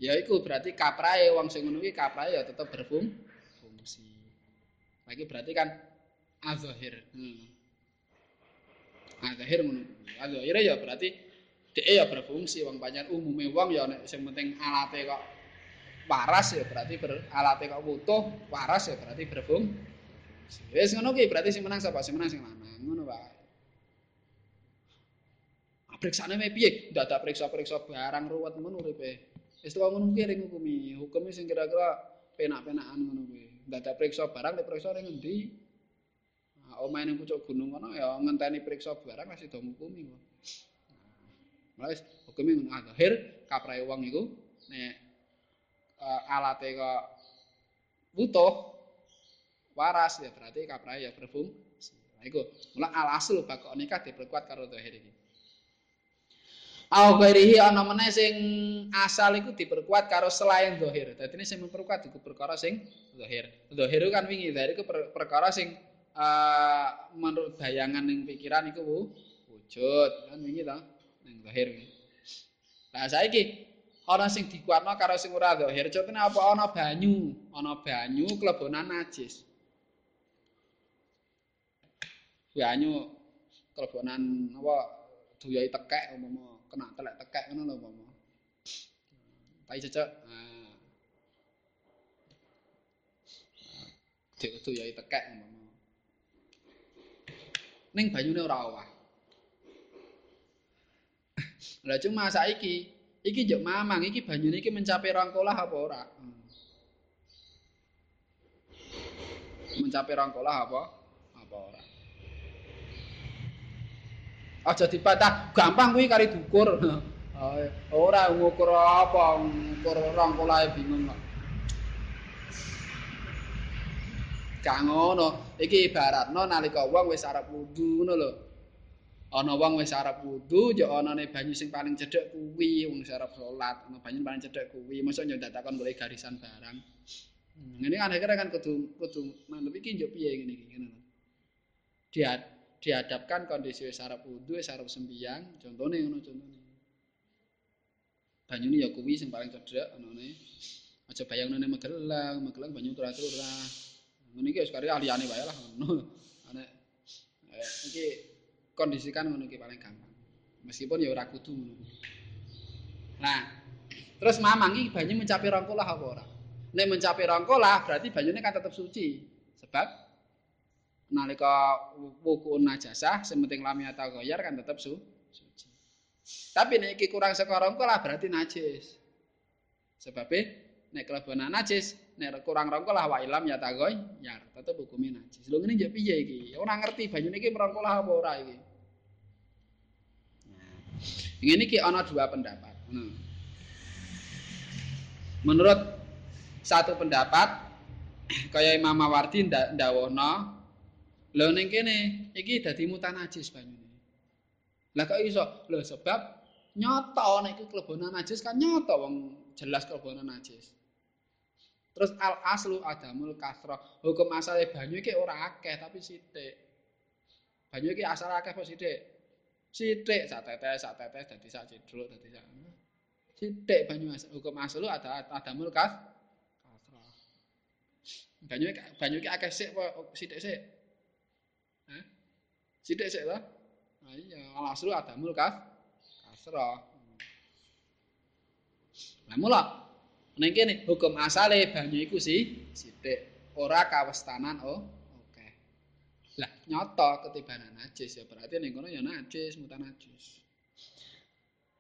Ya iku berarti kaprahe wong sing ngono iki kaprahe ya tetep berfungsi lagi berarti kan azahir. Hmm. azahir ngono. Azahir ya berarti dhek ya berfungsi wong pancen umume wong ya nek sing penting alate kok waras ya berarti ber, alate kok utuh waras ya berarti berfungsi wis ngono berarti sing menang sapa? Sing menang sing lanang ngono wae Periksane me piye? Dadak periksa-periksa barang ruwet ngono uripe. Wis tuwa ngono ki ring hukumi. Hukumi sing kira-kira penak-penakan ngono kuwi. Dadak periksa barang diperiksa ring endi? Nah, omahe ning pucuk gunung ngono ya ngenteni periksa barang masih do hukumi kok. Wis hukume ngono akhir kaprae wong iku nek uh, alate kok butuh waras ya berarti kaprae ya berfungsi. Nah iku mula al asl bakok nikah diperkuat karo zahir iki. Au ghairihi ana meneh sing asal iku diperkuat karo selain zahir. Dadi ini sing memperkuat iku perkara sing zahir. Zahir kan wingi zahir iku perkara sing uh, menurut bayangan ning pikiran iku wujud kan wingi ta. ning zahir. Lah saiki ana sing dikuatno karo sing ora zahir, contohne apa ana banyu, ana banyu klebonan najis. Banyu klebonan apa duyai tekek umpama kena telek tekek ngono lho umpama. Tai cecek. Nah. Dik ya tekek umpama. Ning banyune ora owah. Lah cuma saiki, iki njuk mamang iki banyune iki mencapai rangkolah apa ora? Hmm. Mencapai rangkolah apa? Apa ora? Aja dipatah, gampang kuwi kari dukur. [LAUGHS] ora ngukur apa, ngukur rangkolahe bingung kok. Gak ngono. Iki ibaratno nalika wong wis arep wudu ngono lho. Ana wong wis arep wudu, yo anane banyu sing paling cedhek kuwi wong arep salat, ana banyu paling cedhek kuwi. Mosok yo ndatakon boleh garisan barang. Hmm, ini kan akhirnya kan kudu kudu mantep iki yo piye ngene iki ngono. Diad dihadapkan kondisi wis arep wudu, wis arep sembiang, contone ngono contone. Banyune ya kuwi sing paling cedhek anane. Aja bayang nene megelang, megelang banyu turah-turah. Ngono iki wis kare ahliane wae lah ngono. Eh, kondisikan ngono paling gampang. Meskipun ya ora ngono. Nah, terus mamang iki banyu mencapai rongkolah apa ora? Nek mencapai rongkolah berarti banyune kan tetap suci. Sebab nalika wuku najasah sing penting lam atau goyar kan tetap su suci. Tapi nek iki kurang saka rongkolah berarti najis. Sebab nek kelebonan najis nek kurang rongkol lah wa ilam ya tagoy ya tetep hukume najis lho ngene njek piye iki ora ngerti banyune iki merongkol apa ora iki nah iki ana dua pendapat hmm. menurut satu pendapat [CLEARS THROAT] kaya Imam Mawardi ndawono lho ning kene iki dadi mutan najis banyune lah kok iso lho sebab nyata nek iku kelebonan najis kan nyata wong jelas kelebonan najis Terus al aslu adamul kasra. Hukum asale banyu iki ora akeh tapi sithik. Banyu iki asal akeh apa sithik? Sithik sak tetes sak tetes dadi sak cidruk dadi sak. Sithik banyu asal. Hukum aslu ada adamul kas kasra. Banyu banyu iki akeh sik sithik? Sithik sik to? Nah iya, al aslu adamul kas kasra. Lah mula Ning kene hukum asale banyu iku sih sithik, ora kawestanan oh. Oke. Lah nyata ketibanan najis ya berarti ning kono ya najis, mutan najis.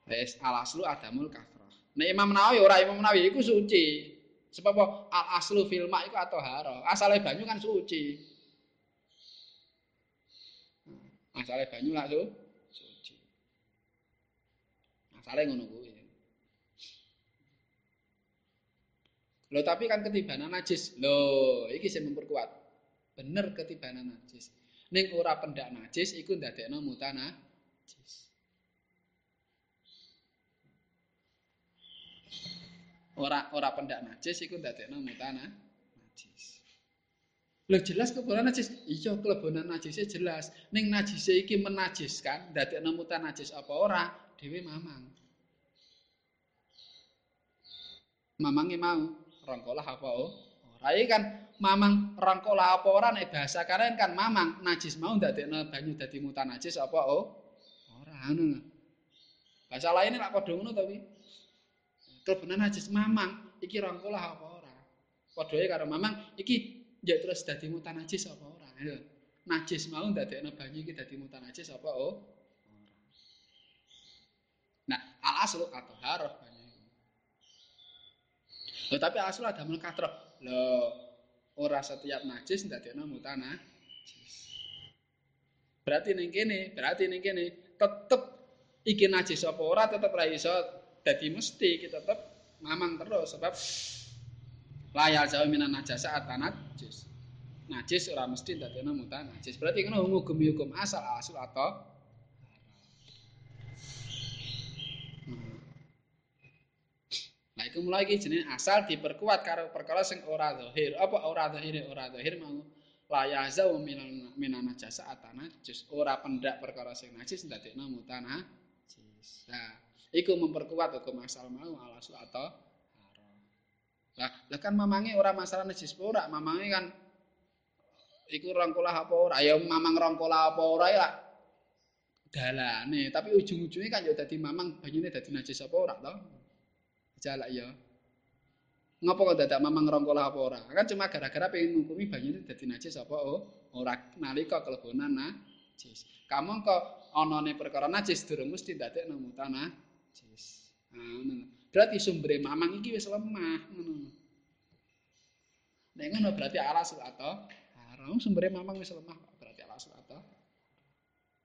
Wes alaslu adamul kafrah. Nek Imam Nawawi ora Imam Nawawi iku suci. Sebab? Al aslu fil ma iku atohara. Asale banyu kan suci. Asale banyu langsung suci. Asale ngono kuwi. Loh tapi kan ketibanan najis. Loh, iki sing memperkuat. Bener ketibanan najis. Ning ora pendak najis iku ndadekno mutana najis. Ora ora pendak najis iku ndadekno mutana najis. Loh jelas kelebonan najis. Iya kelebonan najisnya jelas. Ning najisnya iki menajiskan ndadekno mutana najis apa ora? Dewi mamang. Mamangnya mau. rangkolah apa oh ora kan mamang rangkolah apa ora nek bahasa karen kan mamang najis mau ndadekno banyu dadi mutan najis apa oh ora ngono bahasa lain lak padha ngono tapi kebenan najis mamang iki rangkolah apa ora padhae karo mamang iki ya terus dadi mutan najis apa ora najis mau ndadekno banyu iki dadi mutan najis apa oh nah al aslu atau haruf Loh, tapi asal ada melkatro. Loh, ora setiap najis ndadekno mutana. Berarti ning kene, berarti ning kene tetep iki najis apa ora tetep ra iso dadi mesti kita tetep mamang terus sebab layal jauh minan najasa atanat najis. Najis ora mesti ndadekno mutana najis. Berarti ngono hukum-hukum asal asal atau Nah, iku mulai iki jenenge asal diperkuat karo perkara sing ora zahir. Apa ora zahir? Ora zahir mau la yazau minan minan najasa atana jus ora pendak perkara sing najis ndadekno mutana najis. Nah, iku memperkuat hukum asal mau alasu atau. Lah, lah kan mamange ora masalah najis ora, mamange kan iku rangkolah apa ora? Ya mamang rangkolah apa ora ya dalane, tapi ujung-ujungnya kan ya dadi mamang banyune dadi najis apa ora to? jalak ya. Ngopo kok dadak mamang ngrongkol apa ora? Kan cuma gara-gara pengen ngukumi banyune dadi najis apa oh, ora nalika kelebonan najis. Kamu kok anane perkara najis durung mesti dadekno muta najis. Nah. Berarti sumber mamang iki wis lemah ngono. Nek ngono berarti alas atau haram sumber mamang wis lemah berarti alas atau.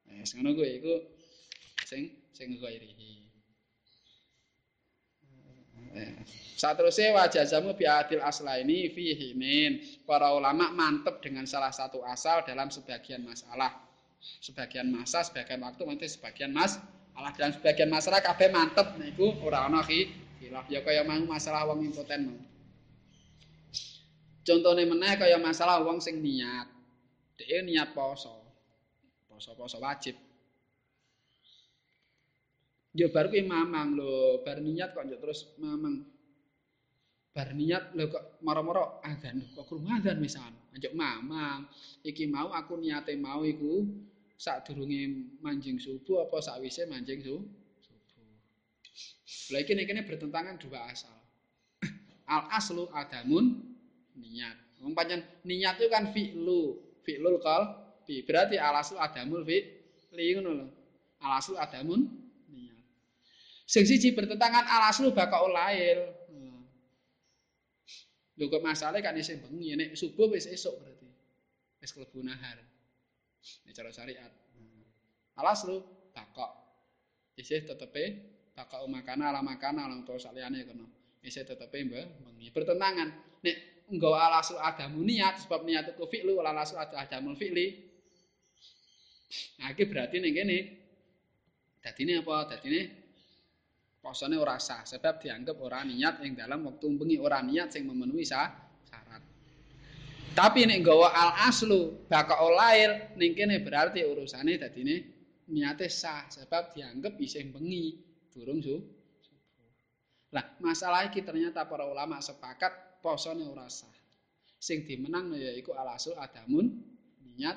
Wis ngono kuwi iku sing sing ghairihi. Satrusnya wajah jamu biadil asla ini fihinin. Para ulama mantep dengan salah satu asal dalam sebagian masalah. Sebagian masa, sebagian waktu, nanti sebagian mas. Allah dan sebagian masalah kabeh mantep. Itu orang ana khilaf. Ya kaya mau masalah wong impoten mau. Contohnya meneh kaya masalah wong sing niat. Dia niat poso. Poso-poso wajib. Ya baru ki mamang lho, bar niat kok terus mamang. Bar niat lho kok maro-maro adzan kok krungu adzan misan. Anjuk mamang. Iki mau aku niate mau iku sadurunge manjing subuh apa sakwise manjing su subuh. Lah iki nek bertentangan dua asal. [COUGHS] Al aslu adamun niat. Wong niat itu kan fi'lu, fi'lul qal bi. Berarti al aslu adamul fi'li ngono lho. Al aslu adamun Sing siji bertentangan alaslu bakaul lail. Hmm. Lho kok masalah kan isih bengi nek subuh wis esuk berarti. Wis klebu nahar. Nek cara syariat. Hmm. Alaslu bakok. Isih tetepe bakok makana ala makana ala utawa saliyane kono. Isih tetepe mbah bengi. Bertentangan nek nggawa alaslu adamu niat sebab niat itu fi'lu alaslu adamul fi'li. Nah, ini berarti nih gini. Dadine apa? Dadine posone ora sah sebab dianggap ora niat yang dalam waktu bengi ora niat sing memenuhi sah. Tapi nek nggawa al aslu baka olail ning kene berarti urusane dadine niate sah sebab dianggap isih bengi durung su. Lah masalah iki ternyata para ulama sepakat posone ora sah. Sing dimenang ya iku al aslu adamun niat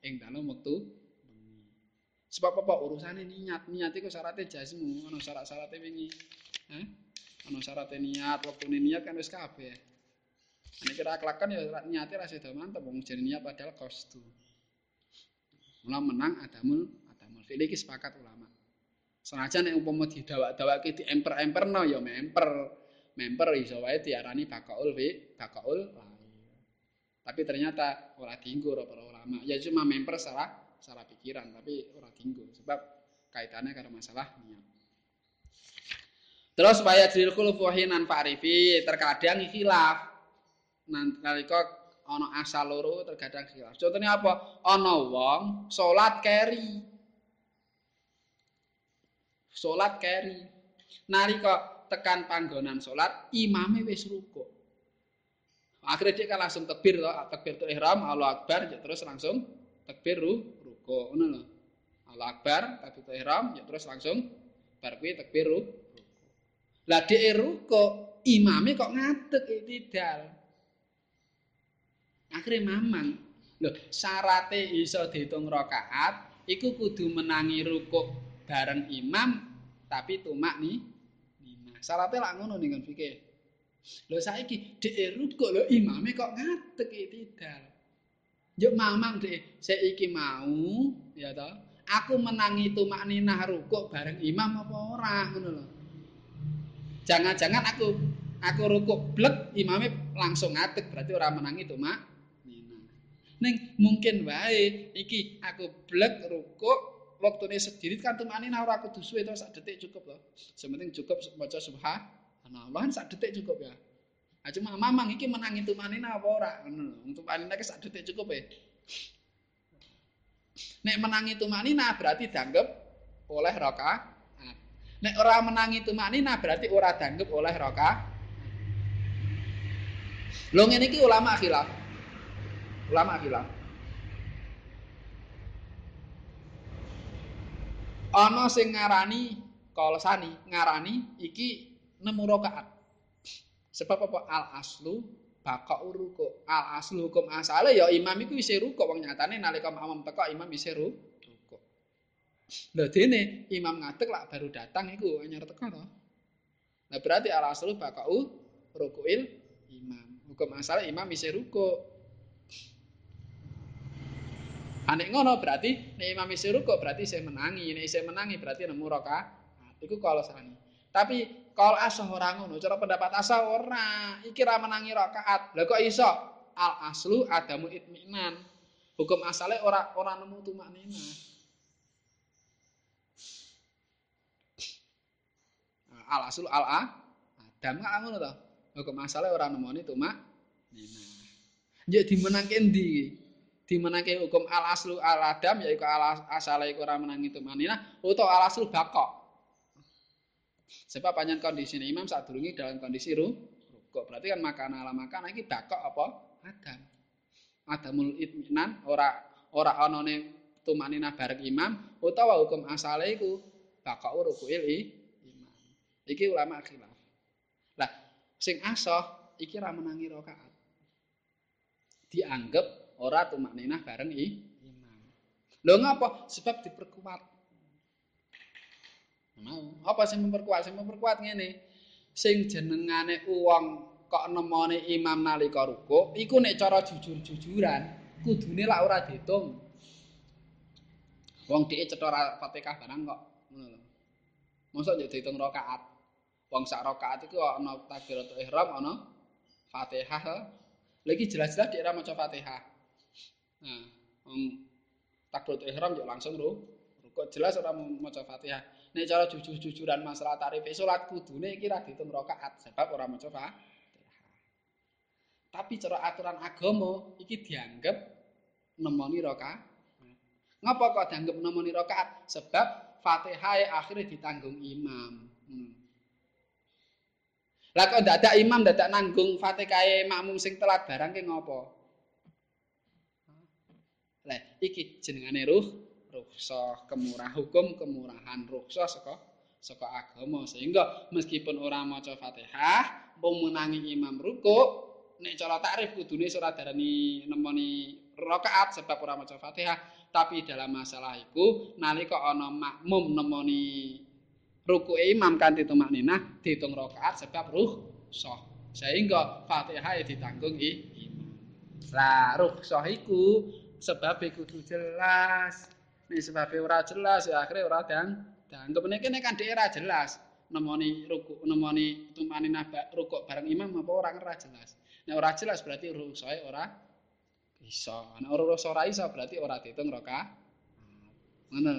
ing dalam waktu Sebab apa urusane niat, niat iku syaratnya jasmu, ana syarat-syaratnya wingi. Hah? Ana syaratnya niat, waktune niat kan wis kabeh. Nek kira aklakan ya niate ra sedo mantep wong jane niat padahal kostu. Mula menang adamul adamul fi'li iki sepakat ulama. Senajan nek umpama didawak-dawake di emper-emperno ya memper. Memper iso wae diarani bakaul fi bakaul Tapi ternyata ora dienggo para ulama. Ya cuma memper salah secara pikiran tapi ora dinggo sebab kaitannya karo masalah niat. Terus supaya dilkul fuhinan fa'rifi terkadang khilaf. Nalika ana asal loro terkadang khilaf. Contohnya apa? Ana wong salat keri. Salat keri. Nalika tekan panggonan salat, imame wis rukuk. Akhirnya dia kan langsung tekbir, tekbir itu ihram, Allah Akbar, terus langsung tekbir ruko ngono lho. Allah Akbar kabeh ihram ya terus langsung bar kuwi takbir ruko. Lah dhek ruko imame kok ngadeg tidak. Akhire mamang. Lho syarate iso diitung rakaat iku kudu menangi ruko bareng imam tapi tumak nih. Syaratnya lah ngono nih kan fikir. Lho saiki dhek ruko lho imame kok ngadeg tidak. Yuk mamang deh, saya mau, ya toh. Aku menangi itu makninah rukuk bareng imam apa orang, ngono loh. Jangan-jangan aku aku rukuk blek, imamnya langsung ngatek, berarti orang menangi itu Neng mungkin wae iki aku blek waktu ini sendiri kan tuh makninah orang aku suwe itu sak detik cukup loh. Sementing cukup baca subhanallah sak detik cukup ya. Nah, cuma mamang iki menang itu manina apa ora? Ngono Untuk manina detik cukup ya. Nek menang itu manina berarti dianggap oleh roka. Nek ora menang itu manina berarti ora dianggap oleh roka. Lo ngene iki ulama khilaf. Ulama khilaf. Ana sing ngarani kolosani ngarani iki nemu rakaat. Sebab apa al aslu baka uruku. Al aslu hukum asale ya imam iku wis ruku wong nyatane nalika imam teko imam wis ruku. Lha dene imam ngadeg lak baru datang iku anyar teko to. Nah berarti al aslu baka rukuil imam. Hukum asal imam isih ruku. Anek ngono berarti nek imam isih ruku berarti isih menangi, nek isih menangi berarti nemu rakaat. Iku kalau sani. Tapi kalau asah ora ngono, cara pendapat asah ora, iki ra menangi rakaat. Lah kok iso? Al aslu adamu itminan. Hukum asalnya ora ora nemu tumak nina. Al aslu al a adam gak ngono to. Hukum asalnya ora nemoni tumak nina. Jadi dimenangke endi? Dimenangke hukum al aslu al adam yaiku al asale iku ora menangi tumak nina utawa al aslu bakok. Sebab panjang kondisi imam saat durungi dalam kondisi ru, rukuk. Berarti kan makan ala makan ini bakok apa? Adam. Adamul itminan ora ora anane tumanina bareng imam utawa hukum asale iku bakok rukuil imam. Iki ulama khilaf. Lah sing asoh iki ra menangi rakaat. Dianggap ora tumanina bareng imam. Lho ngapa? Sebab diperkuat Mau. Apa sing memperkuat? Sing memperkuat ngene. Sing jenengane wong kok nemone imam nalika ruku, iku nek cara jujur-jujuran kudune lak ora diitung. Wong dhek cetha Fatihah barang kok ngono lho. Mosok yo diitung rakaat. Wong sak rakaat iku ana takbiratul ihram ana Fatihah. Lagi jelas-jelas dhek ora maca Fatihah. Nah, wong takbiratul ihram yo langsung ru. Kok jelas ora maca Fatihah. nek cara jujur-jujuran masalah tarif salat kudune iki ra diitung rakaat sebab ora maca Fatihah. Tapi cara aturan agama iki dianggap nemoni rakaat. Ngapa kok dianggap nemoni rakaat? Sebab Fatihah akhirnya ditanggung imam. Hmm. Lah kok dadak imam dadak nanggung Fatihah makmum sing telat barang ki ngopo? Lah iki jenengane ruh rukhsah kemurah hukum kemurahan rukhsah saka saka agama. Sehingga meskipun orang maca Fatihah mung menangi imam ruku nek cara takrif kudune ora darani nemoni rakaat sebab ora maca Fatihah tapi dalam masalah iku nalika ana makmum nemoni ruku imam kanthi tumak ninah diitung rakaat sebab rukhsah. Sehingga Fatihah ditanggung imam. Lah rukhsah iku sebab kudu jelas Nek sebabe ora jelas ya akhire ora dan dan kemeniki nek kan ora jelas nemoni ruku nemoni tumani naba rukuk bareng imam apa ora ora jelas. Nek ora jelas berarti rusoe ora iso. Nek ora ruso ora iso berarti ora diitung roka. Ngono.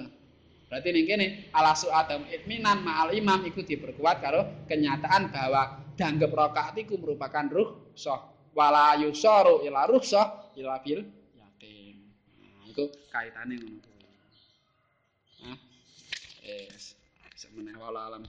Berarti ning kene alasu adam itminan ma'al imam iku diperkuat karo kenyataan bahwa dianggap rakaat iku merupakan ruh soh wala yusaru ila ruh soh ila bil. Nah, iku kaitane ngono. Yes. Semeneh wala alam.